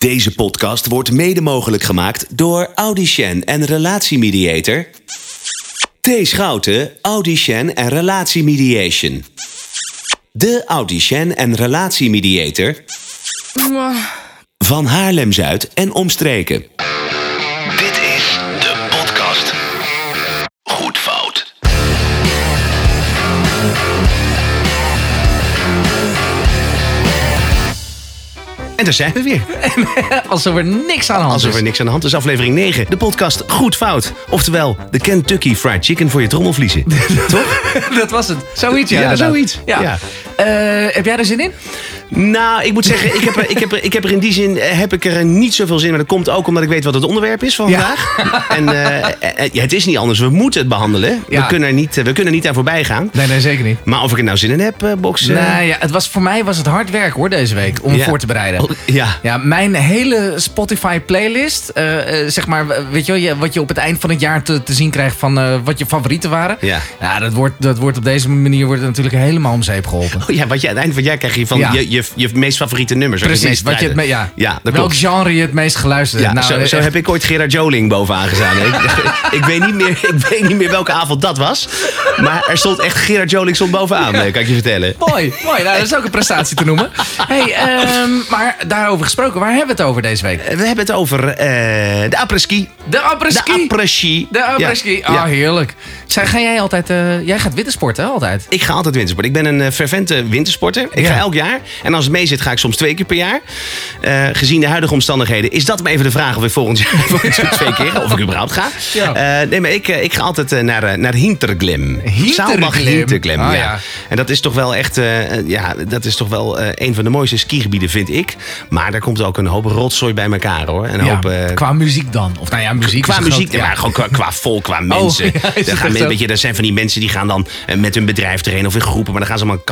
Deze podcast wordt mede mogelijk gemaakt door Audicien en Relatiemediator. T. Schouten, Audicien en Relatiemediation. De Audicien en Relatiemediator van Haarlem-Zuid en omstreken. En daar zijn we weer. Alsof er niks aan de hand Alsof is. er niks aan de hand is. Aflevering 9. De podcast Goed Fout. Oftewel, de Kentucky Fried Chicken voor je trommelvliezen. Toch? dat was het. Zoiets, ja. Zoiets. Ja. Ja. Eh, heb jij er zin in? Nou, ik moet zeggen, ik heb, er, ik, heb er, ik heb er in die zin eh, heb ik er niet zoveel zin in. Maar dat komt ook omdat ik weet wat het onderwerp is van Ja. vandaag. En eh, ja, het is niet anders. We moeten het behandelen. Ja. We, kunnen er niet, we kunnen niet aan voorbij gaan. Nee, nee, zeker niet. Maar of ik er nou zin in heb, eh, Nee, ja, het was, voor mij was het hard werk hoor deze week om voor te bereiden. oh, Ja. Ja, mijn hele Spotify playlist, zeg maar, weet je wel, wat je op het eind van het jaar te, te zien krijgt van wat je favorieten waren. Ja. Ja, dat wordt, dat wordt op deze manier wordt natuurlijk helemaal om zeep geholpen. Oh ja, wat je aan het eind van het jaar krijg je van Ja. je, je, je meest favoriete nummers. Precies, wat je het, me- ja. Ja, dat Welk klopt. genre je het meest geluisterd Ja, hebt. zo, zo echt- heb ik ooit Gerard Joling bovenaan gestaan. ik, ik, weet niet meer, ik weet niet meer welke avond dat was. Maar er stond echt Gerard Joling stond bovenaan, eh, kan ik je vertellen. Mooi, mooi. Nou, dat is ook een prestatie te noemen. Hey, ehm, maar daarover gesproken, waar hebben we het over deze week? Eh, We hebben het over eh, de après-ski. De après-ski. De après-ski. De après-ski. Ja. Ah, Ja. heerlijk. Zeg, ga jij altijd... eh, jij gaat wintersporten, altijd? Ik ga altijd wintersporten. Ik ben een eh, fervente wintersporter. Ik Ja. ga elk jaar. En als het mee zit, ga ik soms twee keer per jaar. Eh, gezien de huidige omstandigheden is dat maar even de vraag of ik volgend jaar, volgend jaar twee keer. Of ik überhaupt ga. Ja. Eh, nee, maar ik, eh, ik ga altijd naar, naar Hinterglim. Hinterglim? Hinterglim, Ah, ja. ja. En dat is toch wel echt... ja, dat is toch wel een van de mooiste skigebieden, vind ik. Maar daar komt ook een hoop rotzooi bij elkaar, hoor. Een hoop... Qua muziek dan? Of nou ja, muziek Qua een muziek, groot- maar gewoon qua, qua volk, qua mensen. ja, is het Daar gaan echt men- zo? weet je, er zijn van die mensen die gaan dan met hun bedrijf erheen of in groepen. Maar dan gaan ze allemaal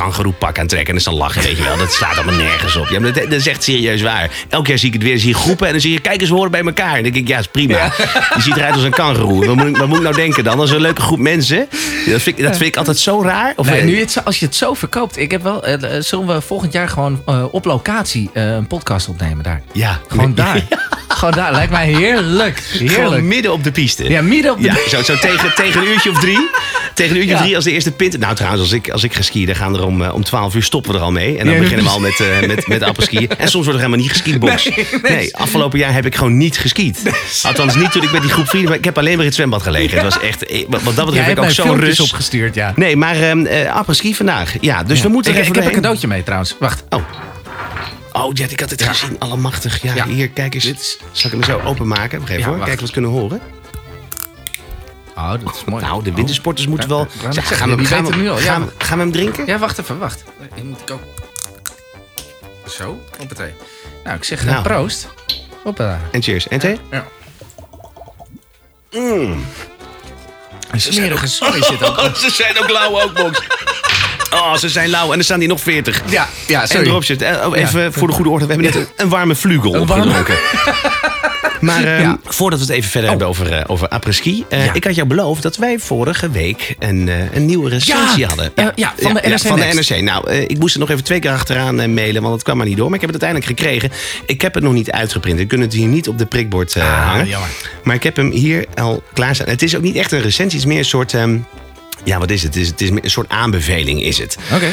een kangeroepak aantrekken. En dan is dan lachen, weet je wel. Dat slaat allemaal nergens op. Ja, maar dat, dat is echt serieus waar. Elk jaar zie ik het weer. Zie je groepen en dan zie je, kijk eens, we horen bij elkaar. En dan denk ik, ja, is prima. Je ziet eruit als een kangeroe. Wat moet, ik- wat moet ik nou denken dan? Als een leuke groep mensen. Dat vind ik, dat vind ik altijd zo raar. Of, Nee, nu het, als je het zo verkoopt. Ik heb wel, eh, eh, zullen we volgend jaar gewoon eh, op locatie een podcast opnemen daar? Ja. Gewoon daar. Gewoon daar. Lijkt mij heerlijk. Gewoon Heerlijk. midden op de piste. Ja, midden op de... Ja, zo, zo tegen, tegen een uurtje of drie. Tegen een uurtje of drie als de eerste pint. Nou, trouwens, als ik, als ik ga skiën, dan gaan er om, om 12 uur stoppen we er al mee. En dan Ja, beginnen we al met, eh met, met appelskiën. En soms wordt er helemaal niet geskiet, Box. Nee, Nee, nee. afgelopen jaar heb ik gewoon niet geskiet. Althans, niet toen ik met die groep vrienden. Maar ik heb alleen maar in het zwembad gelegen. Het was echt, eh, wat dat betreft heb ik ook zo'n rust. opgestuurd, ja. Nee, maar ehm eh apres-ski vandaag. Ja, dus we moeten ik, er even ik heb een cadeautje mee trouwens. Wacht. Oh. Oh, ja, ik had het gezien. Allemachtig. Ja, Ja. hier, kijk eens. Zal ik hem zo openmaken? Even Ja, hoor. wacht. Kijk wat we kunnen horen. Oh, dat is mooi. Nou, de wintersporters moeten Ja, wel... Ja, zeggen, gaan, we, die gaan, we, nu al, ja. gaan, we- gaan we hem drinken? Ja, wacht even, wacht. Ik moet ook... Zo, hoppatee. Nou, ik zeg eh, Nou. proost. Hoppa. En cheers. En thee? Ja. Een smerige sorry zit ook. Oh, ze zijn ook lauw ook, Box. Oh, ze zijn lauw. En er staan hier nog 40. Ja, ja, En sorry. erop zit. eh, Oh, even voor de goede orde. We hebben net een, een warme vlugel opgedronken. Maar ehm, Ja. voordat we het even verder hebben over, eh, over après-ski. eh, Ja. Ik had jou beloofd dat wij vorige week een, eh, een nieuwe recensie Ja. hadden. Ja, van de NRC van de NRC. Nou, ik moest er nog even twee keer achteraan mailen, want het kwam maar niet door. Maar ik heb het uiteindelijk gekregen. Ik heb het nog niet uitgeprint. Ik kunnen het hier niet op de prikbord Ah, hangen. jammer. Maar ik heb hem hier al klaarstaan. Het is ook niet echt een recensie. Het is meer een soort... ehm, ja, wat is het? Het is, het is een soort aanbeveling, is het. Oké.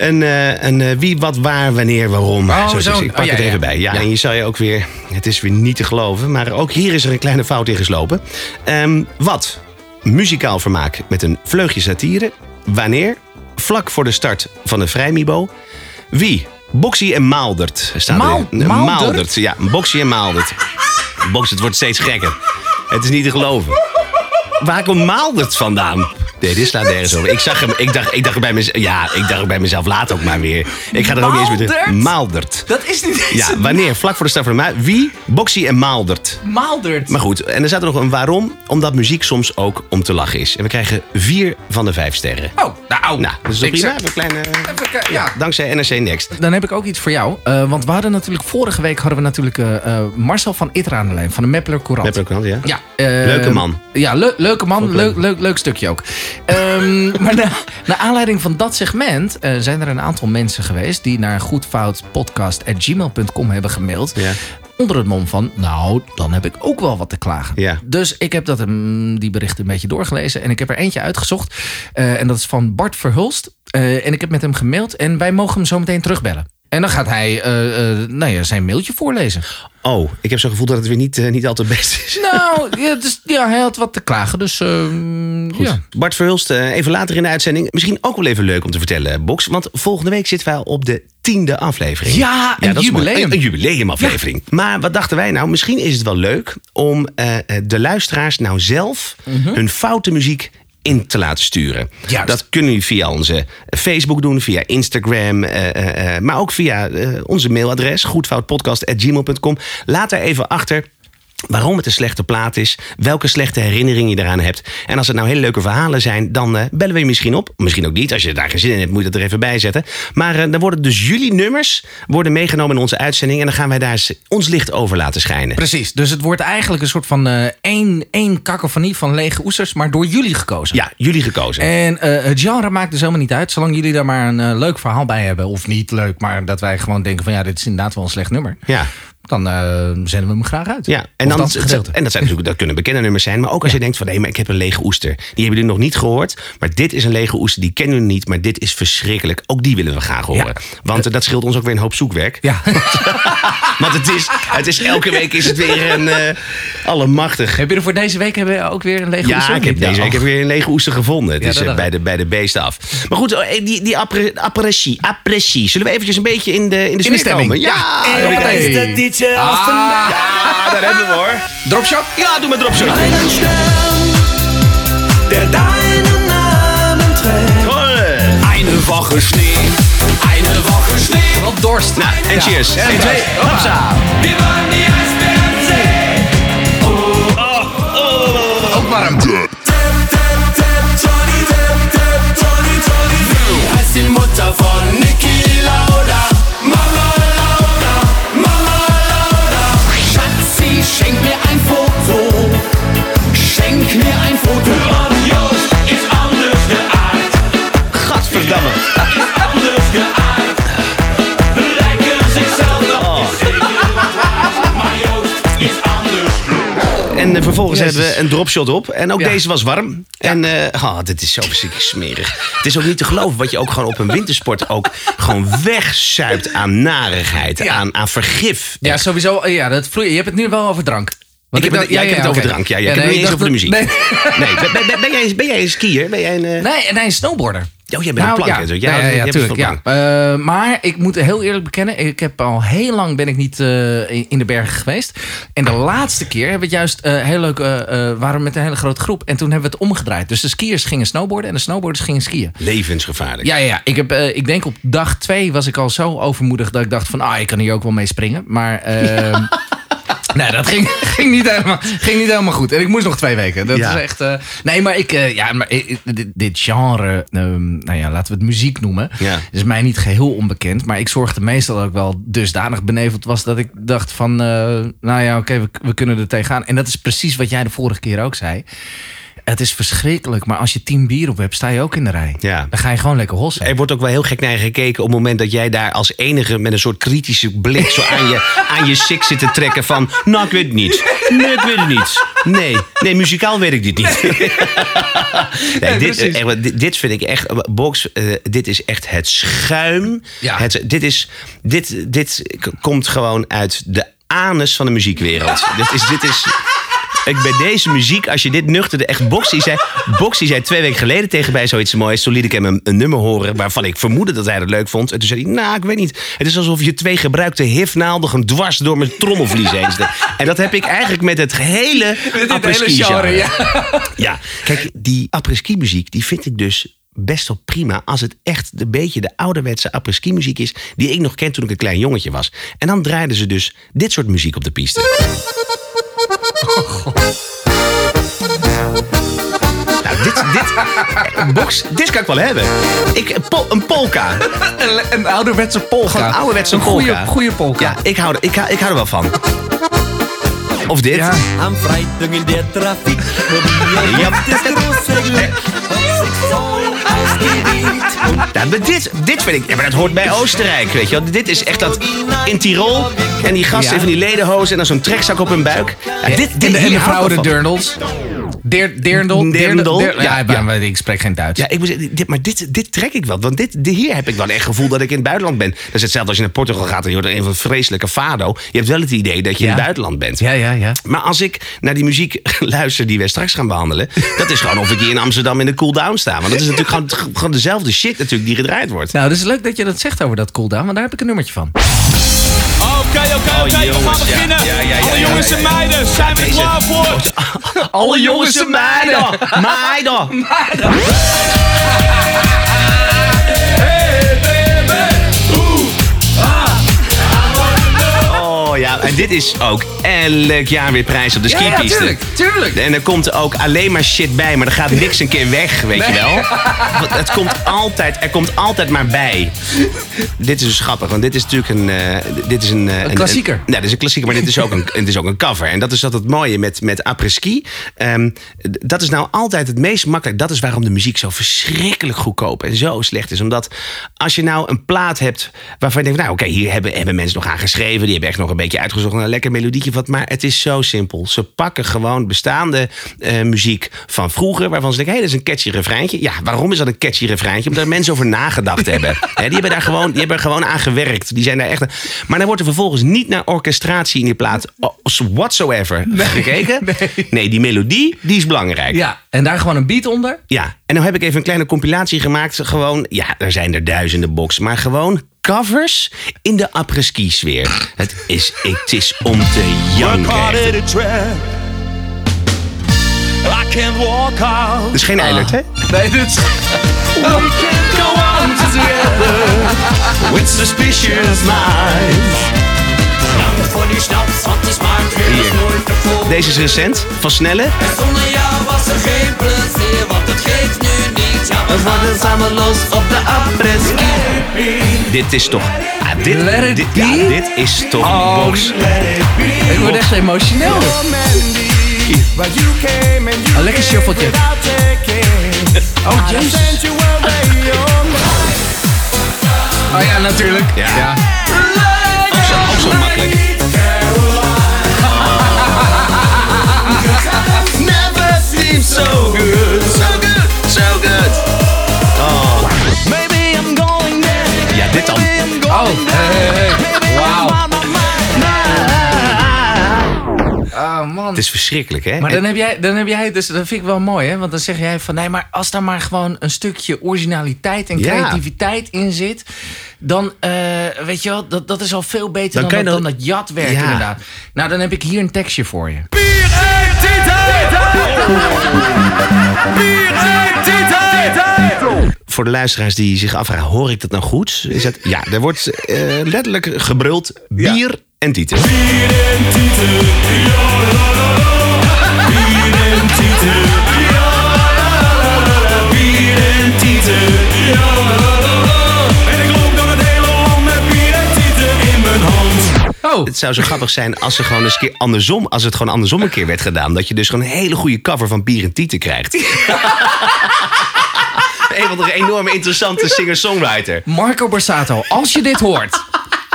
Een, eh, een eh, wie, wat, waar, wanneer, waarom. Oh, Zo. Ik pak Oh, ja, het even ja. bij. Ja, Ja. En je zou je ook weer... Het is weer niet te geloven. Maar ook hier is er een kleine fout in geslopen. Ehm, wat? Muzikaal vermaak met een vleugje satire. Wanneer? Vlak voor de start van de Vrijmibo. Wie? Boxy en Maaldert. Staat Maal- er. Maaldert? Ja, Boxy en Maaldert. Box, het wordt steeds gekker. Het is niet te geloven. Waar komt Maaldert vandaan? Nee, dit slaat nergens over. Ik zag hem, ik dacht, ik dacht bij mezelf, ja, ik dacht bij mezelf, laat ook maar weer. Ik ga er ook niet eens meer Maaldert? terug. Maaldert. Dat is niet eens Ja, wanneer? Vlak voor de start van de maand. Wie? Boxy en Maaldert. Maaldert. Maar goed, en er staat er nog een waarom. Omdat muziek soms ook om te lachen is. En we krijgen vier van de vijf sterren. Oh, nou. Nou, dat is toch prima? een kleine... Ja. Dankzij NRC Next. Dan heb ik ook iets voor jou. Eh, want we hadden natuurlijk vorige week hadden we natuurlijk eh, eh, Marcel van Itter aan de lijn van de Meppeler Courant. Ook wel, ja? Ja, Leuke man. Ja, le- leuke man. Leuk, leuk, leuk stukje ook. Ehm, maar na, naar aanleiding van dat segment eh, zijn er een aantal mensen geweest die naar goedfoutpodcast.gmail.com hebben gemaild. Ja. Onder het mom van, nou, dan heb ik ook wel wat te klagen. Ja. Dus ik heb dat, mm, die berichten een beetje doorgelezen. En ik heb er eentje uitgezocht. Eh, en dat is van Bart Verhulst. Eh, en ik heb met hem gemaild. En wij mogen hem zo meteen terugbellen. En dan gaat hij eh, eh, nou ja, zijn mailtje voorlezen. Oh, ik heb zo'n gevoel dat het weer niet, eh, niet altijd best is. Nou, ja, dus, ja, hij had wat te klagen. Dus ehm, ja. Bart Verhulst, even later in de uitzending. Misschien ook wel even leuk om te vertellen, Box. Want volgende week zitten wij op de tiende aflevering. Ja, een jubileum. Een, een jubileumaflevering. Maar wat dachten wij nou? Misschien is het wel leuk om de luisteraars nou zelf hun foute muziek in te laten sturen. Juist. Dat kunnen jullie via onze Facebook doen, via Instagram, eh, eh, eh, maar ook via onze mailadres goedfoutpodcast@gmail.com. Laat daar even achter waarom het een slechte plaat is, welke slechte herinnering je eraan hebt. En als het nou hele leuke verhalen zijn, dan eh, bellen we je misschien op. Misschien ook niet, als je daar geen zin in hebt, moet je dat er even bij zetten. Maar eh, dan worden dus jullie nummers worden meegenomen in onze uitzending en dan gaan wij daar ons licht over laten schijnen. Precies, dus het wordt eigenlijk een soort van eh, één, één kakofonie van lege oesters, maar door jullie gekozen. Ja, jullie gekozen. En het genre maakt dus helemaal niet uit, zolang jullie daar maar een leuk verhaal bij hebben. Of niet leuk, maar dat wij gewoon denken van ja, dit is inderdaad wel een slecht nummer. Ja. Dan eh, zenden we hem graag uit. Ja, en, dan, dat en dat, zijn natuurlijk, dat kunnen bekende nummers zijn. Maar ook als je denkt van nee, maar ik heb een lege oester. Die hebben jullie nog niet gehoord. Maar dit is een lege oester, die kennen jullie niet. Maar dit is verschrikkelijk. Ook die willen we graag horen. Ja. Want eh, dat scheelt ons ook weer een hoop zoekwerk. Ja. Want het is, het is elke week is het weer een eh allemachtig. heb je er voor deze week hebben we ook weer een lege oester? Ja, ik heb deze week oh. heb weer een lege oester gevonden. Het Ja, is eh, bij, de, bij de beesten af. Maar goed, eh, die, die apprecie. Zullen we eventjes een beetje in de, in de, stemming. komen? Ja, Ja, even ja, Ah. vandaag Ja, daar hebben we hoor. Dropshot? Ja, doe maar dropshot. einen Stern, der deinen Namen trägt. Hoi. Eine Woche Schnee, eine Woche Schnee. Wat dorst. Nou, en Ja. cheers. En 1, 2, twee. hopsa. Wir wollen die Eisbären sehen. Ook warm. Johnny Depp, Depp, Johnny, Johnny Depp. Heißt die Mutter von En eh, vervolgens Jezus. hebben we een dropshot op. En ook Ja. deze was warm. En eh oh, dit is zo verschrikkelijk smerig. Het is ook niet te geloven wat je ook gewoon op een wintersport ook gewoon wegzuipt aan narigheid. Ja. Aan, aan vergif. Ja, sowieso. Ja, dat vloeit. Je hebt het nu wel over drank. Want Ik heb het- ja, ik heb het over drank. Ja, ik heb het niet over de muziek. Nee, ben, jij, ben jij een skier? Ben jij een... eh, nee, nee, een snowboarder. Oh, jij bent een plank. ja, zo. ja, Ja, ja, je ja, hebt. Eh, maar ik moet heel eerlijk bekennen, ik heb al heel lang ben ik niet eh, in de bergen geweest. En de laatste keer hebben we het juist heel leuk, waren we met een hele grote groep. En toen hebben we het omgedraaid. Dus de skiers gingen snowboarden en de snowboarders gingen skiën. Levensgevaarlijk. Ja, ja. Ik, heb, ik denk op dag twee was ik al zo overmoedig dat ik dacht van, ah, ik kan hier ook wel mee springen. Maar ehm, nee, dat ging, ging, niet helemaal, ging niet helemaal goed. En ik moest nog twee weken. Dat Ja. is echt. eh, nee, maar ik, eh, ja, maar dit, dit genre, ehm, nou ja, laten we het muziek noemen, Ja. is mij niet geheel onbekend. Maar ik zorgde meestal dat ik wel dusdanig beneveld was dat ik dacht van, eh, nou ja, oké, we, we kunnen er tegenaan. En dat is precies wat jij de vorige keer ook zei. Het is verschrikkelijk, maar als je tien bier op hebt, sta je ook in de rij. Ja. Dan ga je gewoon lekker hossen. Er wordt ook wel heel gek naar je gekeken op het moment dat jij daar als enige met een soort kritische blik zo aan je, aan je sik zit te trekken van, nou ik weet het niet. Nee, ik weet het niet. Nee, nee, muzikaal weet ik dit niet. nee, dit, eh, echt, dit, dit vind ik echt, Box, eh, dit is echt het schuim. Ja. Het, dit, is, dit, dit komt gewoon uit de anus van de muziekwereld. dit is, dit is, ik bij deze muziek, als je dit nuchterde, echt Box die zei, Box die zei twee weken geleden tegen mij zoiets moois. Toen liet ik hem een, een nummer horen waarvan ik vermoedde dat hij dat leuk vond. En toen zei hij, nou, ik weet niet. Het is alsof je twee gebruikte hifnaalden gewoon dwars door mijn trommelvlies heen. En dat heb ik eigenlijk met het hele Met dit hele apres-ski genre, genre. ja. Ja, kijk, die apres-ski muziek, die vind ik dus best wel prima als het echt een beetje de ouderwetse apres-ski muziek is die ik nog ken toen ik een klein jongetje was. En dan draaiden ze dus dit soort muziek op de piste. Nou, dit, dit, box, dit kan ik wel hebben. Ik, een, pol- een polka. Een, een ouderwetse polka. Gewoon een ouderwetse een goede, polka. goede polka. Ja, ik hou, er- ik, ik hou er wel van. Of dit. Ja. Am Freitag in der Trafik, Ja. Ja, maar dit, dit vind ik, ja, maar dat hoort bij Oostenrijk, weet je wel. Dit is echt dat in Tirol en die gasten Ja. van die ledenhozen en dan zo'n trekzak op hun buik. Ja, dit, dit, en de, en de vrouwen de van. Deer- Deerndel. Deerndel, Deer- ja, Ja, ja. ik spreek geen Duits. Ja, ik moet dit, maar dit, dit trek ik wel. Want dit, hier heb ik wel echt het gevoel dat ik in het buitenland ben. Dat is hetzelfde als je naar Portugal gaat en je hoort een van vreselijke fado. Je hebt wel het idee dat je in het buitenland bent. ja, ja. ja. Maar als ik naar die muziek luister die wij straks gaan behandelen... dat is gewoon of ik hier in Amsterdam in de cool-down sta. Want dat is natuurlijk gewoon, gewoon dezelfde shit natuurlijk die gedraaid wordt. Nou, het is leuk dat je dat zegt over dat cooldown, want daar heb ik een nummertje van. Oké, oké, oké, we gaan beginnen. Alle jongens en meiden, zijn we klaar voor? Alle jongens en meiden! Meiden! Oh ja, en dit is ook elk jaar weer prijs op de Ja, ja, skipiste. tuurlijk, tuurlijk. En er komt ook alleen maar shit bij, maar er gaat niks een keer weg, weet je wel. Want het komt altijd, er komt altijd maar bij. Dit is dus grappig, want dit is natuurlijk een... eh, dit is een, eh, een klassieker. Een, dit is een klassieker, maar dit is ook een, het is ook een cover. En dat is dat het mooie met, met après-ski. Ehm, dat is nou altijd het meest makkelijk. Dat is waarom de muziek zo verschrikkelijk goedkoop en zo slecht is. Omdat als je nou een plaat hebt waarvan je denkt... nou oké, hier hebben, hebben mensen nog aan geschreven. Die hebben echt nog een beetje uitgezocht naar een lekker melodietje. Wat, maar het is zo simpel. Ze pakken gewoon bestaande eh, muziek van vroeger... waarvan ze denken, hé, hey, dat is een catchy refreintje. Ja, waarom is dat een catchy refreintje? Omdat mensen over nagedacht hebben. Die hebben daar gewoon, die hebben er gewoon aan gewerkt. Die zijn daar echt... Maar dan wordt er vervolgens niet naar orchestratie in die plaat... whatsoever gekeken. Nee. die melodie, die is belangrijk. Ja, en daar gewoon een beat onder. Ja, en nu heb ik even een kleine compilatie gemaakt. Gewoon, ja, er zijn er duizenden box. Maar gewoon covers in de après-ski sfeer. Het is, het is om te janken. I can't walk out. Is geen Eilert, hè? Nee, dit is... Go on together with suspicious minds. Dank voor die snaps, want die smaakt weer nooit. Deze is recent, van Snelle. En zonder jou was er geen plezier, want het geeft nu niet. Ja, we gaan samen los op de après-ski. Dit is toch... Ah, dit, Let it dit, be? ja, dit is toch Oh, box. Ik word echt emotioneel. Een lekker shuffletje. Oh, jezus. Oh ja, natuurlijk. Ja. Ook zo, ook zo makkelijk. Never seems so good. So good, so good. Oh. Maybe I'm going there. Ja, dit dan. Oh, hey, hey, hey. Wauw. Oh, man. Het is verschrikkelijk, hè? Maar dan heb jij, dan heb jij dus, dat vind ik wel mooi, hè? Want dan zeg jij van nee, maar als daar maar gewoon een stukje originaliteit en Ja. creativiteit in zit, dan eh, weet je wel, dat, dat is al veel beter Dan dat, dat- dan dat jatwerk Ja. inderdaad. Nou, dan heb ik hier een tekstje voor je. Voor de luisteraars die zich afvragen, hoor ik dat nou goed? Is dat, ja, er wordt eh, letterlijk gebruld bier en tieten. En Oh, Het zou zo grappig zijn als, ze gewoon eens een keer andersom, als het gewoon andersom een keer werd gedaan. Dat je dus gewoon een hele goede cover van bier en tieten krijgt. een van de enorme interessante singer-songwriter. Marco Borsato, als je dit hoort.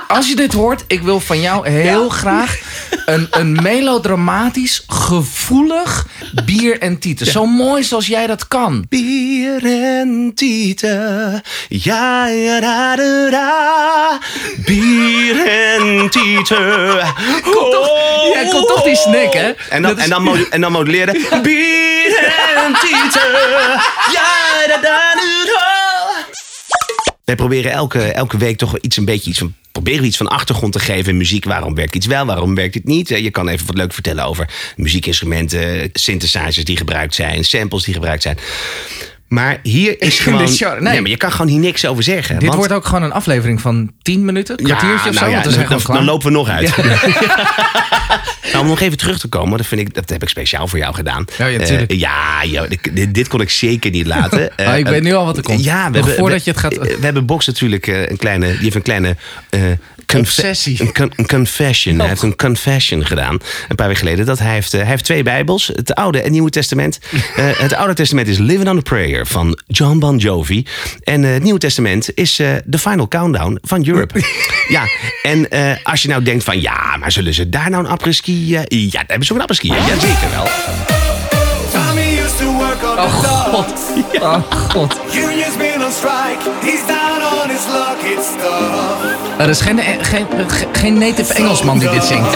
Als je dit hoort, ik wil van jou heel graag een, een melodramatisch, gevoelig bier en tieten. Zo mooi zoals jij dat kan. Bier en tieten, ja, ja, da, da, da. Bier en tieten. Kom toch- komt toch die snack, hè? En dan, is- en dan, en dan moduleren. Bier en tieten, ja, da, da, da, da. Wij proberen elke, elke week toch iets een beetje iets van. Proberen iets van achtergrond te geven in muziek. Waarom werkt iets wel, waarom werkt het niet? Eh, Je kan even wat leuk vertellen over muziekinstrumenten, synthesizers die gebruikt zijn, samples die gebruikt zijn. Maar hier is gewoon. nee. nee, maar je kan gewoon hier niks over zeggen. Dit want- wordt ook gewoon een aflevering van 10 minuten, een kwartiertje of zo. nou ja, dan, lopen we nog uit. nou, om nog even terug te komen, dat, vind ik, dat heb ik speciaal voor jou gedaan. Ja, ja, Eh, ja, joh, dit, dit kon ik zeker niet laten. Eh, Ah, ik weet nu al wat er komt. Ja, we Nog hebben, voordat we, je het gaat- We hebben Box natuurlijk eh, een kleine, die heeft een kleine eh, confe- Obsessie. Een, con- een confession. Hij heeft een confession gedaan. Een paar weken geleden. Dat hij, heeft, eh, hij heeft twee Bijbels. Het Oude en Nieuwe Testament. Eh, het Oude Testament is Living on a Prayer van John Bon Jovi. En eh, het Nieuwe Testament is eh The Final Countdown van Europe. ja, en eh, als je nou denkt van... Ja, maar zullen ze daar nou een apres-ski... ja, daar hebben ze ook een. Ja, Jazeker wel. Oh god. Oh god. Tough. Er is geen, geen, ge- geen native Engelsman die dit zingt.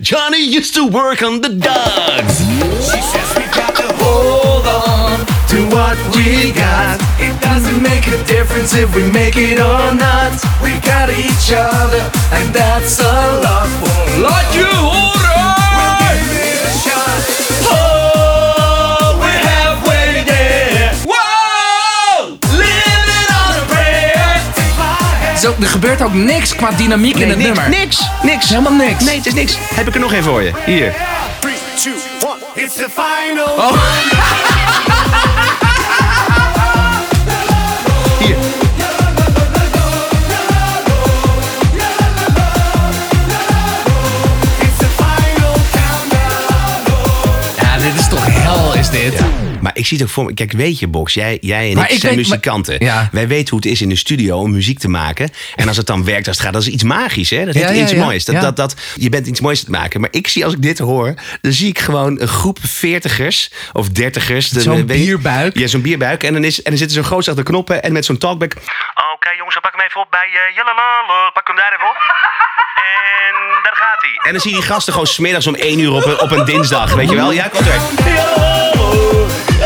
Johnny used to work on the dogs. She says we got to hold on to what we got. It doesn't make a difference if we make it or not. We got each other, and that's a lot for Laat je horen! Give it a shot. Oh, we're halfway there. Whoa! Living on a prayer. Zo, er gebeurt ook niks qua dynamiek in het niks, nummer. niks, niks. Helemaal niks. Nee, het is niks. Heb ik er nog één voor je. Hier. Three, two, one. It's the final. Hier. It's. Maar ik zie het ook voor me. Kijk, weet je, Box, jij, jij en Maar ik, ik zijn weet- maar- muzikanten. Ja. Wij weten hoe het is in de studio om muziek te maken. En als het dan werkt, als het gaat, dat is iets magisch, hè? Dat Ja, ja, iets ja. moois. Dat, Ja. dat, dat, je bent iets moois te maken. Maar ik zie, als ik dit hoor, dan zie ik gewoon een groep veertigers of dertigers. de- Zo'n je- bierbuik. Ja, zo'n bierbuik. En dan, is, en dan zitten ze groot achter de knoppen en met zo'n talkback. Oké, jongens, dan pak hem even op bij uh. Pak hem daar even op. En daar gaat hij. En dan zie je die gasten gewoon smiddags om één uur op een, op een dinsdag. Weet je wel? Ja, komt er.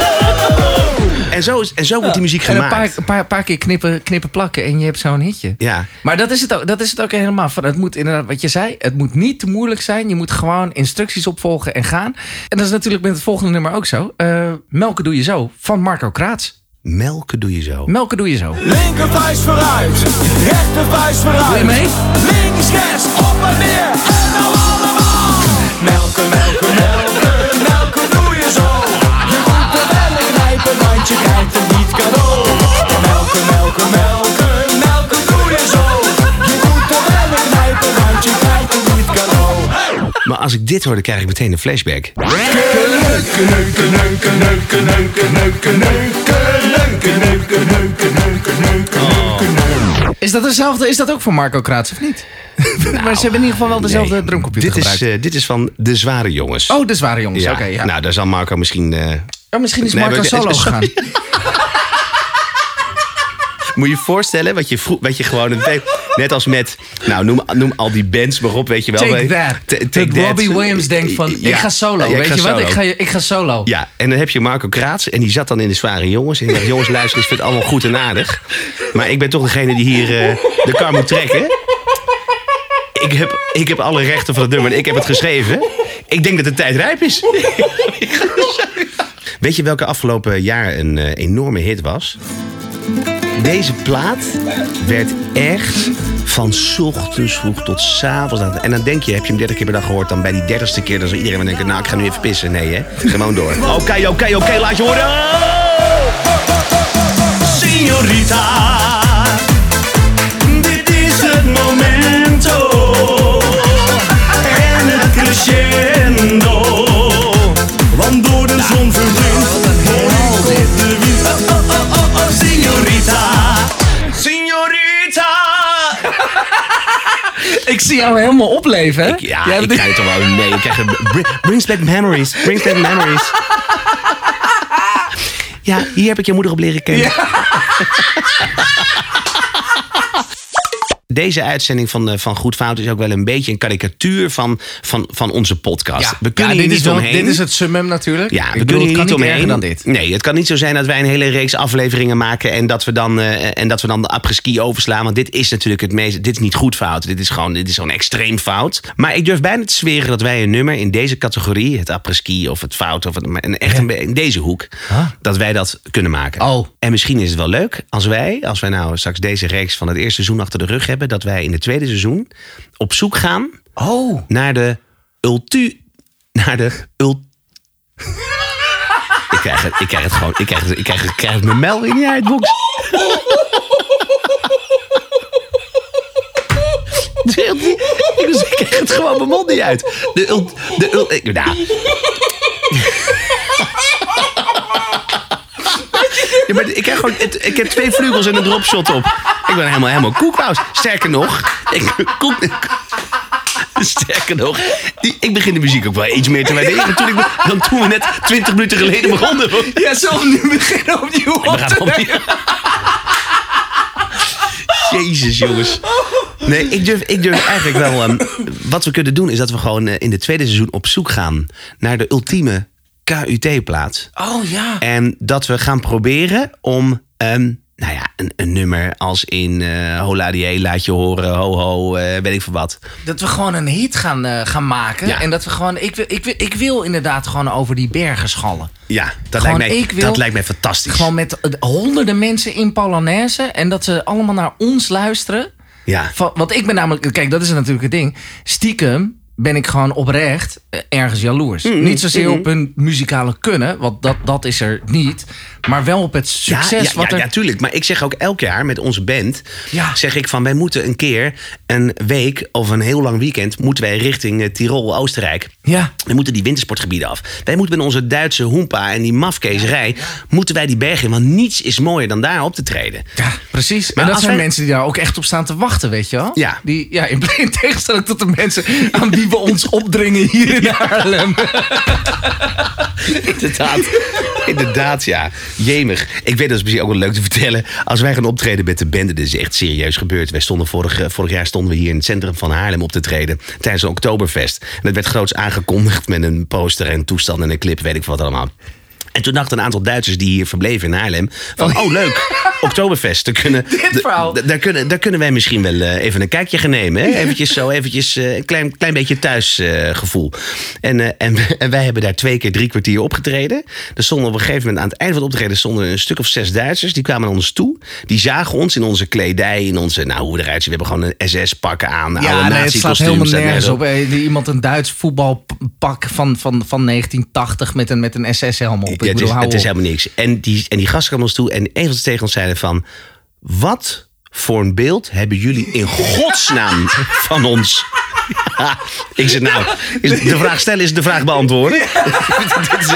En zo, is, en zo wordt die muziek En een gemaakt. paar, een paar, paar keer knippen, knippen plakken en je hebt zo'n hitje. Ja. Maar dat is het ook, dat is het ook helemaal. Van, het moet inderdaad, wat je zei, het moet niet te moeilijk zijn. Je moet gewoon instructies opvolgen en gaan. En dat is natuurlijk met het volgende nummer ook zo. Eh, Melken doe je zo, van Marco Kraats. Melken doe je zo. Melken doe je zo. Linker vuist vooruit, rechter vuist vooruit. Doe je mee? Links, rechts, op en neer. Want je krijgt het niet cadeau. Melken, melken, melken, melken doe je zo. Je moet er wel in knijpen, want je krijgt het niet cadeau. Maar als ik dit hoor, dan krijg ik meteen een flashback. Neuken, neuken, neuken, neuken, neuken, neuken, neuken, neuken, neuken, neuken, neuken, neuken, neuken, neuken. Is dat dezelfde? Is dat ook van Marco Kraats of niet? maar ze hebben in ieder geval wel dezelfde Nee, drumcomputer dit is, gebruikt. eh, dit is van De Zware Jongens. oh, de zware jongens. ja. Oké, ja. Nou, daar zal Marco misschien... oh, misschien is Nee, Marco solo gegaan. Moet je je voorstellen wat je, wat je gewoon... Net als met... Nou, noem, noem al die bands maar op, weet je wel. Take Weet- that. Ta- dat Robbie Williams denkt van, Ja. ik ga solo. Ja, ik Weet ga je wat? Ik ga, ik ga solo. Ja, en dan heb je Marco Kraats. En die zat dan in de zware jongens. En die dacht, jongens, luister ik vind het allemaal goed en aardig. Maar ik ben toch degene die hier eh, de kar moet trekken. Ik heb, ik heb alle rechten van het nummer en ik heb het geschreven. Ik denk dat de tijd rijp is. Weet je welke afgelopen jaar een eh, enorme hit was? Deze plaat werd echt van ochtends vroeg tot 's avonds. En dan denk je, heb je hem 30 keer per dag gehoord, dan bij die 30ste keer dan zal iedereen denken, nou ik ga nu even pissen. Nee hè, gewoon door. Oké, oké, oké, laat je horen. Signorita, crescendo. Want door de zon hoor ik op de wind. Oh, oh, oh, oh, oh, signorita. Signorita. Ik zie jou helemaal opleven, hè? Ja, Jij ik krijg het toch wel mee. Ik krijg brings back memories. Brings back memories. Ja, hier heb ik je moeder op leren kennen. Deze uitzending van, van Goed Fout is ook wel een beetje een karikatuur van, van, van onze podcast. Ja, we kunnen ja, dit, niet is wel, dit is het summum natuurlijk. Ja, we bedoel, kunnen hier het niet omheen. dan dit. Nee, het kan niet zo zijn dat wij een hele reeks afleveringen maken en dat we dan, eh, en dat we dan de apres-ski overslaan. Want dit is natuurlijk het meest. Dit is niet goed fout. Dit is gewoon, dit is gewoon extreem fout. Maar ik durf bijna te zweren dat wij een nummer in deze categorie, het apres-ski of het fout, of het, echt een, in deze hoek, dat wij dat kunnen maken. Oh. En misschien is het wel leuk als wij, als wij nou straks deze reeks van het eerste seizoen achter de rug hebben, dat wij in het tweede seizoen op zoek gaan Oh. naar de ultu... Naar de ult... ik, krijg het, ik krijg het gewoon... Ik krijg het, ik krijg het, ik krijg het mijn melding niet uit, box. kreeg het gewoon mijn mond niet uit. De ul, de ul, ik, nou. Ja, maar ik, heb gewoon, het- ik heb twee vleugels en een dropshot op. Ik ben helemaal, helemaal koekpaus. Sterker nog, ik, koek, sterker nog, die, ik begin de muziek ook wel iets meer te waarderen toen ik, dan toen we net 20 minuten geleden begonnen. Ja, we nu beginnen opnieuw op te opnieuw. Jezus, jongens. Nee, ik durf, ik durf eigenlijk wel... ehm, wat we kunnen doen is dat we gewoon eh, in het tweede seizoen op zoek gaan... naar de ultieme KUT-plaats. Oh ja. En dat we gaan proberen om... ehm, nou ja, een, een nummer als in eh Hola die laat je horen, ho ho, eh, weet ik veel wat. Dat we gewoon een hit gaan, eh, gaan maken. Ja. En dat we gewoon. Ik wil, ik, wil, ik wil inderdaad gewoon over die bergen schallen. Ja, dat, Gewoon, lijkt mij, ik wil- dat lijkt mij fantastisch. Gewoon met honderden mensen in Polonaise. En dat ze allemaal naar ons luisteren. Ja. Van, want ik ben namelijk. Kijk, dat is natuurlijk het ding. Stiekem ben ik gewoon oprecht eh, ergens jaloers. Mm, niet zozeer op hun muzikale kunnen. Want dat, dat is er niet. Maar wel op het succes. ja, ja, wat ja, er, ja, tuurlijk. Maar ik zeg ook elk jaar met onze band... Ja. zeg ik van wij moeten een keer een week of een heel lang weekend... moeten wij richting eh, Tirol, Oostenrijk. Ja. We moeten die wintersportgebieden af. Wij moeten met onze Duitse hoempa en die mafkezerij... moeten wij die bergen in. Want niets is mooier dan daar op te treden. Ja, precies. Maar en dat zijn wij- mensen die daar ook echt op staan te wachten, weet je wel? Ja. Die, ja in, in tegenstelling tot de mensen aan wie we ons opdringen hier in Haarlem. Inderdaad. Inderdaad, ja. Jemig. Ik weet dat is misschien ook wel leuk te vertellen. Als wij gaan optreden met de band, dit is echt serieus gebeurd. Wij stonden vorig, vorig jaar stonden we hier in het centrum van Haarlem op te treden. Tijdens een Oktoberfest. En dat werd groots aangekondigd met een poster en toestand en een clip, weet ik wat allemaal. En toen dachten een aantal Duitsers die hier verbleven in Haarlem... van, oh leuk, Oktoberfest. Daar kunnen, daar, kunnen, daar kunnen wij misschien wel eh, even een kijkje gaan nemen. Hè? Eventjes zo, eventjes eh, een klein, klein beetje thuisgevoel. en, eh, en, en wij hebben daar twee keer drie kwartier opgetreden. Er stonden op een gegeven moment aan het einde van het optreden... stonden een stuk of zes Duitsers, die kwamen naar ons toe. Die zagen ons in onze kledij, in onze... nou, hoe we eruit zien. We hebben gewoon een SS-pakken aan, oude Ja, nee, het slaat helemaal nergens en- op. Iemand een Duits voetbalpak van, van, van 1980 met een, met een SS-helm op. Ik Ja, het, bedoel, is, het is helemaal niks. En die, en die gasten kwamen ons toe en een van ze tegen ons van... Wat voor een beeld hebben jullie in godsnaam van ons? Ja, ik zeg nou, is de vraag stellen is de vraag beantwoorden. Dit is,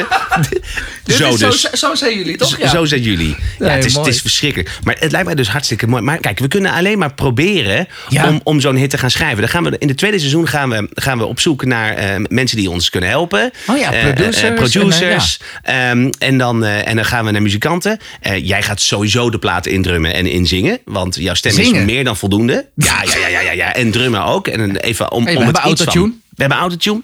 Dit zo dus. Zo, zo zijn jullie, toch? Ja. Zo zijn jullie. Ja, het, is, het is verschrikkelijk. Maar het lijkt mij dus hartstikke mooi. Maar kijk, we kunnen alleen maar proberen om, om zo'n hit te gaan schrijven. Dan gaan we, in het tweede seizoen gaan we, gaan we op zoek naar eh, mensen die ons kunnen helpen. Oh ja, Eh, eh, producers en, eh, producers. Ehm, en, dan, eh, en dan gaan we naar muzikanten. Eh, jij gaat sowieso de platen indrummen en inzingen. Want jouw stem is meer dan voldoende. Ja, ja, ja, ja, ja. En drummen ook. En even om, Hey, we om het hebben van- autotune. We hebben autotune.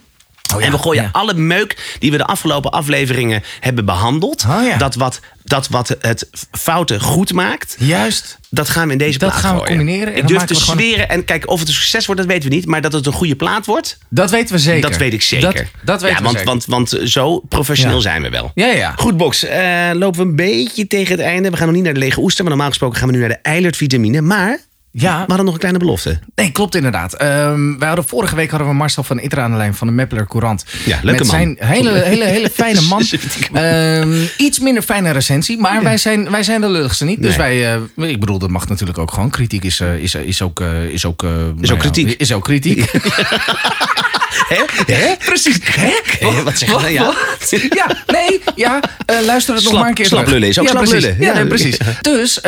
Oh ja, en we gooien ja. alle meuk die we de afgelopen afleveringen hebben behandeld. Oh ja. dat, wat, dat wat het fouten goed maakt. Juist. Dat gaan we in deze Dat plaat gaan we gooien. combineren en Ik durf te gewoon- zweren. En kijk, of het een succes wordt, dat weten we niet. Maar dat het een goede plaat wordt, Dat weten we zeker. dat weet ik zeker. Dat, dat weten ja, we want, zeker. Want, want zo professioneel zijn we wel. Ja, ja. Goed, Box. eh, lopen we een beetje tegen het einde. We gaan nog niet naar de lege oester. Maar normaal gesproken gaan we nu naar de Eilert vitamine. Maar Ja. we hadden nog een kleine belofte. Nee, klopt inderdaad. Ehm wij hadden vorige week hadden we Marcel van Itter aan de lijn van de Meppeler Courant. Ja, leuke met man. zijn hele, hele, hele fijne man. Ehm, iets minder fijne recensie, maar wij, zijn, wij zijn de lulligste niet. Dus wij, eh, ik bedoel, dat mag natuurlijk ook gewoon. Kritiek is, eh, is, is ook, eh, is ook, nou ja, kritiek. Is ook kritiek. Hè? Hè? Precies. Hè? Hè? Wat zeg je nou? Ja. Wat? Ja, nee, ja. luister het nog maar een keer slap lullen is ook ja, slap precies. lullen. Ja, nee, precies. Dus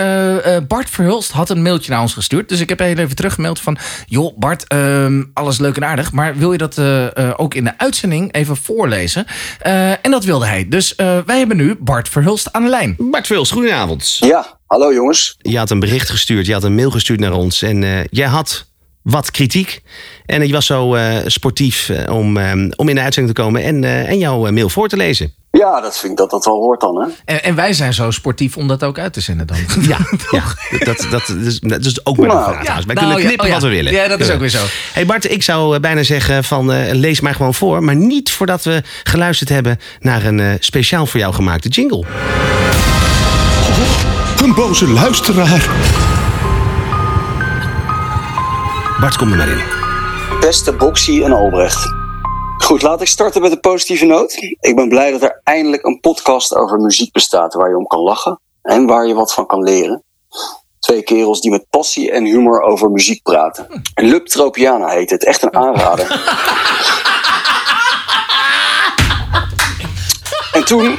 Bart Verhulst had een mailtje naar ons gestuurd. Dus ik heb heel even teruggemaild van... joh, Bart, ehm, alles leuk en aardig... maar wil je dat eh, eh, ook in de uitzending even voorlezen? Eh, en dat wilde hij. Dus eh, wij hebben nu Bart Verhulst aan de lijn. Bart Vuls, goedenavond. Ja, hallo jongens. Je had een bericht gestuurd, je had een mail gestuurd naar ons. En eh, jij had wat kritiek. En je was zo eh, sportief om, eh, om in de uitzending te komen en, eh, en jouw mail voor te lezen. Ja, dat vind ik dat dat wel hoort dan, hè? En, en wij zijn zo sportief om dat ook uit te zenden dan. Ja, ja dat, dat, is, dat is ook maar een Nou, vraag. ja. Wij nou, kunnen ja, knippen oh ja. wat we willen. Ja, dat is ook weer zo. Hey Bart, ik zou eh, bijna zeggen van eh, lees maar gewoon voor. Maar niet voordat we geluisterd hebben naar een eh, speciaal voor jou gemaakte jingle. Een boze luisteraar. Bart, kom er maar in. Beste Boxy en Albrecht. Goed, laat ik starten met een positieve noot. Ik ben blij dat er eindelijk een podcast over muziek bestaat waar je om kan lachen en waar je wat van kan leren. Twee kerels die met passie en humor over muziek praten. Lub Tropiana heet het. Echt een aanrader. En toen...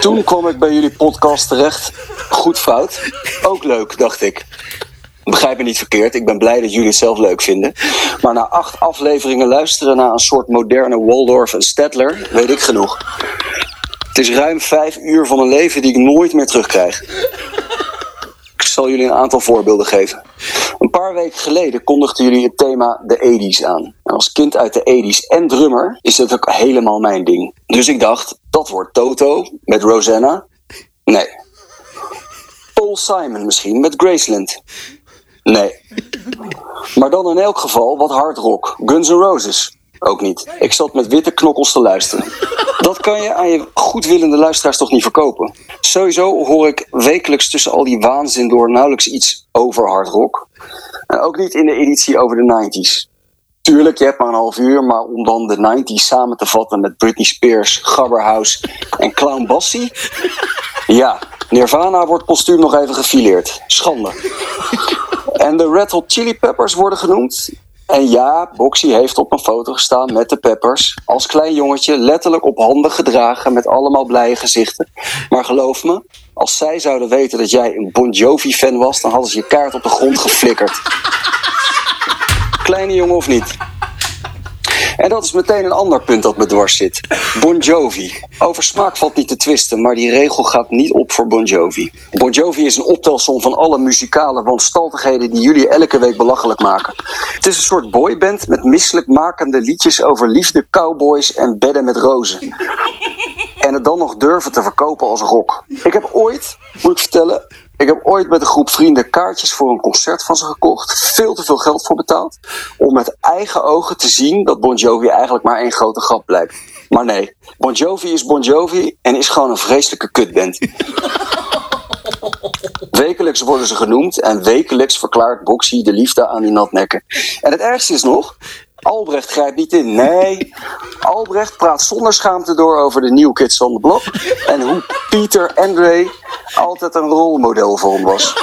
Toen kwam ik bij jullie podcast terecht. Goed fout. Ook leuk, dacht ik. Begrijp me niet verkeerd, ik ben blij dat jullie het zelf leuk vinden. Maar na acht afleveringen luisteren naar een soort moderne Waldorf en Stedtler, weet ik genoeg. Het is ruim vijf uur van een leven die ik nooit meer terugkrijg. Ik zal jullie een aantal voorbeelden geven. Een paar weken geleden kondigden jullie het thema de 80s aan. En als kind uit de 80s en drummer is dat ook helemaal mijn ding. Dus ik dacht, dat wordt Toto met Rosanna. Nee. Paul Simon misschien met Graceland. Nee. Maar dan in elk geval wat hard rock. Guns N' Roses. Ook niet. Ik zat met witte knokkels te luisteren. Dat kan je aan je goedwillende luisteraars toch niet verkopen. Sowieso hoor ik wekelijks tussen al die waanzin door nauwelijks iets over hard rock. En ook niet in de editie over de 90s. Tuurlijk, je hebt maar een half uur, maar om dan de 90s samen te vatten met Britney Spears, Gabberhouse en Clown Bassie. Ja, Nirvana wordt postuum nog even gefileerd. Schande. En de Red Hot Chili Peppers worden genoemd. En ja, Boxy heeft op een foto gestaan met de Peppers. Als klein jongetje, letterlijk op handen gedragen met allemaal blije gezichten. Maar geloof me, als zij zouden weten dat jij een Bon Jovi-fan was, dan hadden ze je kaart op de grond geflikkerd. Kleine jongen of niet? En dat is meteen een ander punt dat me dwars zit. Bon Jovi. Over smaak valt niet te twisten, maar die regel gaat niet op voor Bon Jovi. Bon Jovi is een optelsom van alle muzikale wanstaltigheden die jullie elke week belachelijk maken. Het is een soort boyband met misselijkmakende liedjes over liefde, cowboys en bedden met rozen. En het dan nog durven te verkopen als rock. Ik heb ooit, moet ik vertellen, ik heb ooit met een groep vrienden kaartjes voor een concert van ze gekocht. Veel te veel geld voor betaald. Om met eigen ogen te zien dat Bon Jovi eigenlijk maar één grote grap blijkt. Maar nee, Bon Jovi is Bon Jovi en is gewoon een vreselijke kutband. Wekelijks worden ze genoemd en wekelijks verklaart Boxy de liefde aan die natnekken. En het ergste is nog, Albrecht grijpt niet in. Nee, Albrecht praat zonder schaamte door over de New Kids on the Block. En hoe Pieter Andre altijd een rolmodel voor hem was.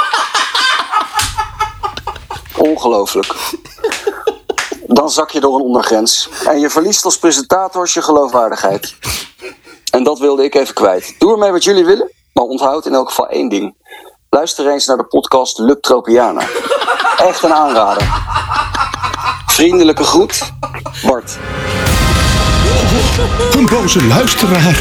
Ongelooflijk. Dan zak je door een ondergrens. En je verliest als presentator je geloofwaardigheid. En dat wilde ik even kwijt. Doe ermee wat jullie willen, maar onthoud in elk geval één ding. Luister eens naar de podcast Luc Tropiana. Echt een aanrader. Vriendelijke groet, Bart. Een boze luisteraar.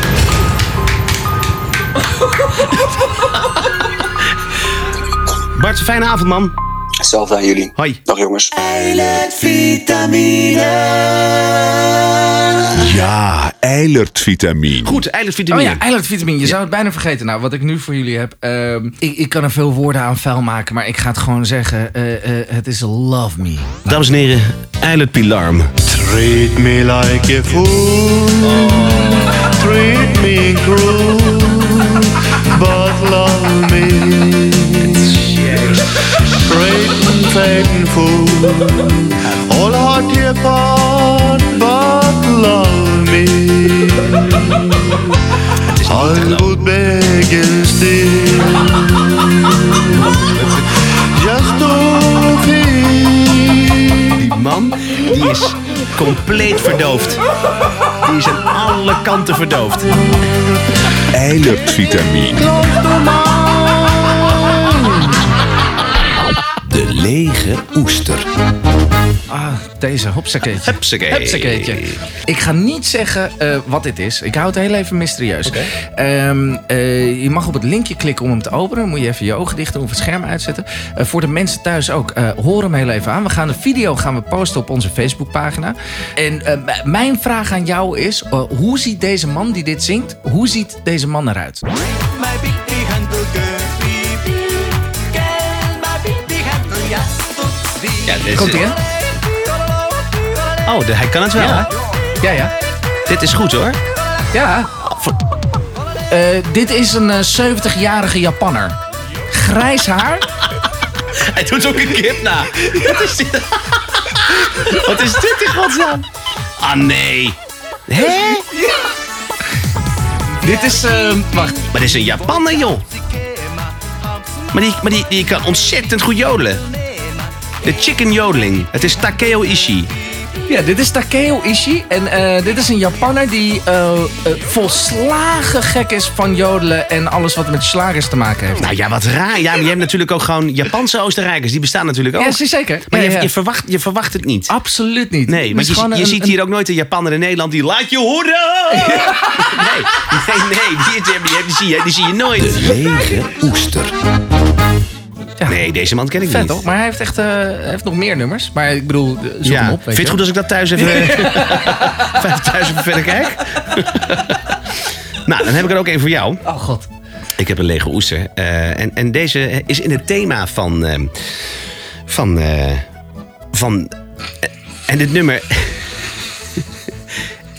Bart, een fijne avond, man. Hetzelfde aan jullie. Hoi. Dag jongens. Ja, eilertvitamine. Goed, Oh eilandvitamine. ja, eilandvitamine. Je zou het bijna vergeten. Nou, wat ik nu voor jullie heb. ehm, ik, ik kan er veel woorden aan vuil maken, maar ik ga het gewoon zeggen. eh, eh, het is Love Me. Dames en heren, Eiland Pilarm. Treat me like a fool. Treat me cruel. But love me. Great and faithful. All heart apart. But love me. I would beg and steal. Die is compleet verdoofd. Die is aan alle kanten verdoofd. Eilertvitamine. Lege oester. Ah, deze hopsakeetje. Hupsakee. Hupsakeetje. Ik ga niet zeggen eh, wat dit is. Ik hou het heel even mysterieus. Ehm, eh, je mag op het linkje klikken om hem te openen. Dan moet je even je ogen dicht doen of het scherm uitzetten. Eh, voor de mensen thuis ook, eh, hoor hem heel even aan. We gaan de video gaan we posten op onze Facebookpagina. En mijn vraag aan jou is... hoe ziet deze man die dit zingt, hoe ziet deze man eruit? Ja, dit is- Komt ie, hè? Oh, de- hij kan het wel. Ja. Ja, ja. Dit is goed hoor. Ja. Eh, dit is een eh, 70-jarige Japanner. Grijs haar. Hij doet ook een kip na. Wat is dit? Wat is dit in godsnaam? Ah nee. Hè? Dit is... eh, wacht. Maar dit is een Japaner joh. Maar die, maar die, die kan ontzettend goed jodelen. De chicken jodeling. Het is Takeo Ishii. Ja, dit is Takeo Ishii. En eh, dit is een Japanner die eh, eh, volslagen gek is van jodelen en alles wat met slagers te maken heeft. Nou ja, wat raar. Ja, maar je hebt natuurlijk ook gewoon Japanse Oostenrijkers. Die bestaan natuurlijk ook. Ja, zeker. Maar Ja, je, ja. je, verwacht, je verwacht het niet. Absoluut niet. Nee, maar je, je een- ziet een- hier ook nooit een Japanner in Nederland die laat je horen. Nee, nee, nee. Die, die, die, die zie je, die zie je nooit. Lege oester. Nee, deze man ken ik Vet niet. toch? Maar hij heeft echt eh, heeft nog meer nummers. Maar ik bedoel, eh, zoek Ja. hem op. Vind je het goed als ik dat thuis even, thuis even verder kijk? nou, dan heb ik er ook een voor jou. Oh god. Ik heb een lege oester. Eh, en, en deze is in het thema van. van. van. en dit nummer.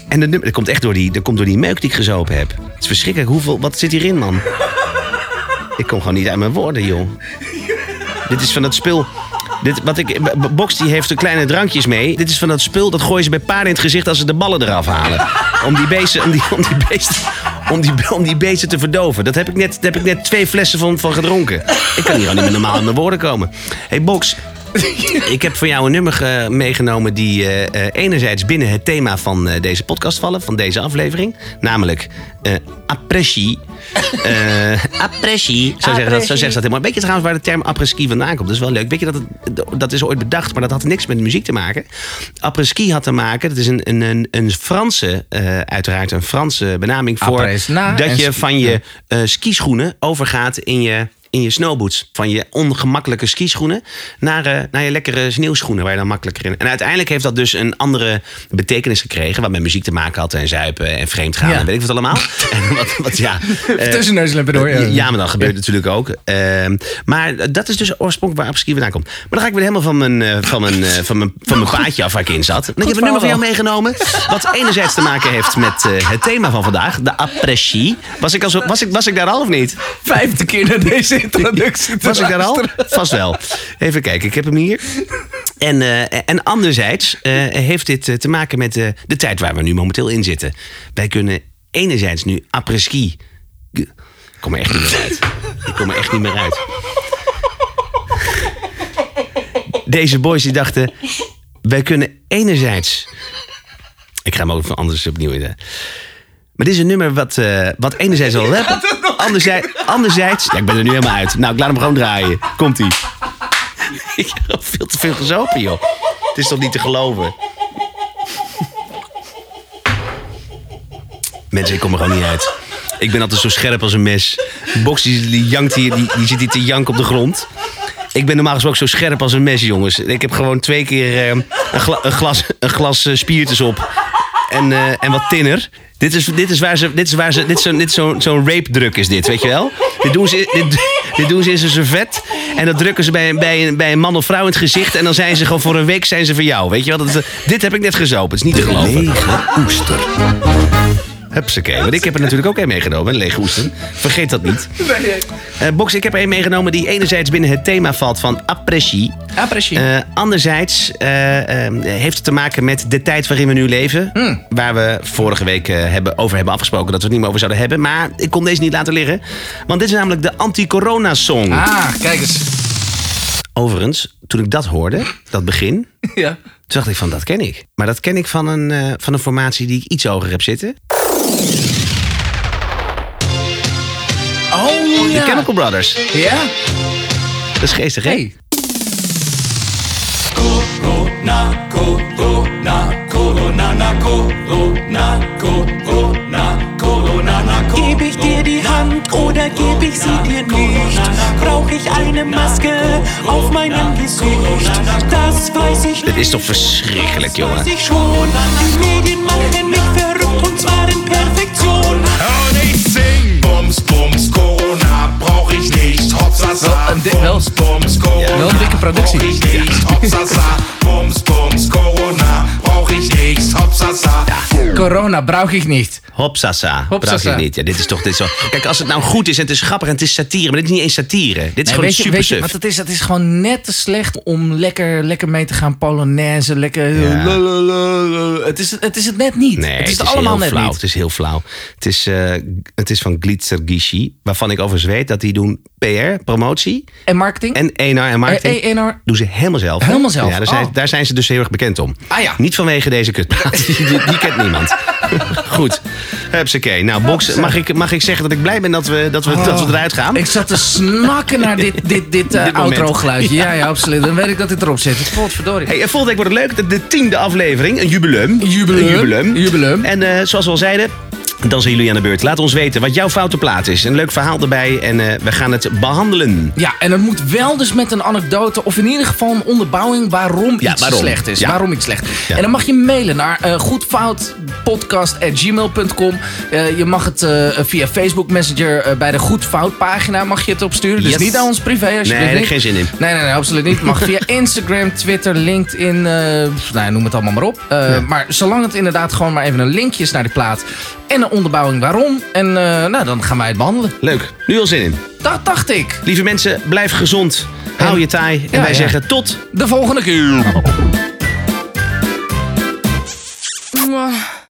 en het nummer. Dat komt echt door die, dat komt door die meuk die ik gezopen heb. Het is verschrikkelijk. Hoeveel, wat zit hierin, man? ik kom gewoon niet uit mijn woorden, joh. Dit is van dat spul. Dit, wat ik, Box die heeft er kleine drankjes mee. Dit is van dat spul, dat gooien ze bij paarden in het gezicht als ze de ballen eraf halen. Om die beesten, om die, om die beesten, om die, om die beesten te verdoven. Dat heb ik net, daar heb ik net twee flessen van, van gedronken. Ik kan hier al niet meer normaal aan mijn woorden komen. hey Box, ik heb voor jou een nummer eh, meegenomen die eh, eh, enerzijds binnen het thema van deze podcast vallen, van deze aflevering. Namelijk eh apres-ski. Apres-ski. Zo zeggen, dat, zo zeggen ze dat helemaal. Weet je trouwens waar de term apres-ski vandaan komt? Dat is wel leuk. Weet je dat het, dat is ooit bedacht, maar dat had niks met muziek te maken. Apres-ski had te maken, dat is een, een, een, een Franse, eh, uiteraard een Franse benaming voor Après na dat je van je eh, skischoenen overgaat in je, in je snowboots. Van je ongemakkelijke skischoenen naar, eh, naar je lekkere sneeuwschoenen waar je dan makkelijker in. En uiteindelijk heeft dat dus een andere betekenis gekregen. Wat met muziek te maken had en zuipen en vreemdgaan Ja. en weet ik wat allemaal. en wat, wat, ja, eh, Tussenneuslippen door. ja, ja, maar dat gebeurt natuurlijk ook. Ehm, maar dat is dus oorspronkelijk waar apres-ski vandaan komt. Maar dan ga ik weer helemaal van mijn, eh, van mijn, van mijn, van mijn paadje af waar ik in zat. En ik heb een nummer voor jou meegenomen. Wat enerzijds te maken heeft met het thema van vandaag. De apres-ski. Was ik, al zo, was, ik, was ik daar al of niet? Vijfde keer naar deze introductie. te Was ik daar al? Vast wel. Even kijken, ik heb hem hier. En, eh, en anderzijds eh, heeft dit eh, te maken met eh, de tijd waar we nu momenteel in zitten. Wij kunnen enerzijds nu apres-ski... Ik kom er echt niet meer uit. Ik kom er echt niet meer uit. Deze boys die dachten... Wij kunnen enerzijds... Ik ga hem ook van anders opnieuw in. Maar dit is een nummer wat, wat enerzijds al rappen. Anderzijds, anderzijds... Ja, ik ben er nu helemaal uit. Nou, ik laat hem gewoon draaien. Komt-ie. Ik heb veel te veel gezopen, joh. Het is toch niet te geloven? Mensen, ik kom er gewoon niet uit. Ik ben altijd zo scherp als een mes. Box die, die jankt hier, die, die zit hier te janken op de grond. Ik ben normaal gesproken zo scherp als een mes, jongens. Ik heb gewoon twee keer eh, een, gla- een glas, een glas eh, spiertjes op. En, eh, en wat tinner. Dit is, dit is waar ze. Dit is waar ze. Dit is zo'n dit is zo'n rape-druk is dit, weet je wel? Dit doen ze, dit, dit doen ze in zijn servet. En dat drukken ze bij, een- bij, een- bij een man of vrouw in het gezicht. En dan zijn ze gewoon voor een week zijn ze voor jou. Weet je wel? Dat, dit heb ik net gezopen. Het is niet te geloven. Lege oester. Hupsakee. Want ik heb er natuurlijk ook een meegenomen, een lege. Vergeet dat niet. Eh Box, ik heb er een meegenomen die enerzijds binnen het thema valt van apres-ski. Apres-ski. Eh, anderzijds eh, eh, heeft het te maken met de tijd waarin we nu leven. Hmm. Waar we vorige week hebben, over hebben afgesproken dat we het niet meer over zouden hebben. Maar ik kon deze niet laten liggen. Want dit is namelijk de anti-corona-song. Ah, kijk eens. Overigens, toen ik dat hoorde, dat begin... Ja. Toen dacht ik van, dat ken ik. Maar dat ken ik van een, van een formatie die ik iets hoger heb zitten. Oh De ja. Chemical Brothers. Ja? Dat is geestig, hè? Hey. Corona, Corona, Corona, na Corona, Corona, Corona, na Corona. Geb ich dir die Hand oder geb ich sie dir nicht? Brauch ich eine Maske auf meinem Gesicht? Das weiß ich Dit nicht. is toch verschrikkelijk, jongen. weiß ich schon. Die Medien machen mich verrückt und zwar in Perfektion. Und ich sing Bums, Bums, Corona brauch ich nicht. Hopsasa, Wel Bums, Bums, Corona wel een dikke productie. brauch ich nicht. Hopsasa, Bums, Bums, Corona brauch ich nicht. Hopsasa. Corona brauch ik niet. Hopsasa. Hopsasa. Brauch je niet. Ja, dit is toch dit is zo. Kijk, als het nou goed is en het is grappig en het is satire, maar dit is niet eens satire. Dit is Nee, gewoon super weet je suf. wat het is? Het is gewoon net te slecht om lekker, lekker mee te gaan polonaise. Lekker. Ja. lalalala. Het is het, is het net niet. Nee, het is het, allemaal net flauw. niet. Het is heel flauw. Het is, eh, het is van Glitzer Gishi, waarvan ik overigens weet dat die doen PR, promotie En marketing? en ENR en marketing. ENR. Doen ze helemaal zelf. Helemaal zelf? Ja, daar zijn, Oh. daar zijn ze dus heel erg bekend om. Ah, ja. Niet vanwege deze kutplaat. die, die kent niemand. Goed. Hupsakee. Nou, Box, mag ik, mag ik zeggen dat ik blij ben dat we, dat we, dat we eruit gaan? Oh. Ik zat te snakken naar dit, dit, dit, eh, Dit moment. outro geluidje. Ja, ja, absoluut. Dan weet ik dat dit erop zit. Potverdorie. Hey, en volgende week wordt het leuk. De, de tiende aflevering. Een jubileum. Jubileum. Een jubileum. Jubileum. En eh, zoals we al zeiden... Dan zijn jullie aan de beurt. Laat ons weten wat jouw foute plaat is. Een leuk verhaal erbij en eh, we gaan het behandelen. Ja, en het moet wel dus met een anekdote of in ieder geval een onderbouwing waarom Ja, iets waarom? slecht is. Ja. Waarom iets slecht. Ja. En dan mag je mailen naar eh goedfoutpodcast.gmail.com. Eh, je mag het via Facebook Messenger bij de Goedfout pagina mag je het opsturen. Dus Yes. niet aan ons privé alsjeblieft Nee, daar heb ik geen zin in. Nee, nee, nee, absoluut niet. Mag via Instagram, Twitter, LinkedIn, nou, noem het allemaal maar op. Maar zolang het inderdaad gewoon maar even een linkje is naar die plaat en een onderbouwing waarom. En eh, nou, dan gaan wij het behandelen. Leuk. Nu al zin in. Dat dacht ik. Lieve mensen, blijf gezond. Hou je taai. En Ja, wij ja. zeggen tot De volgende keer.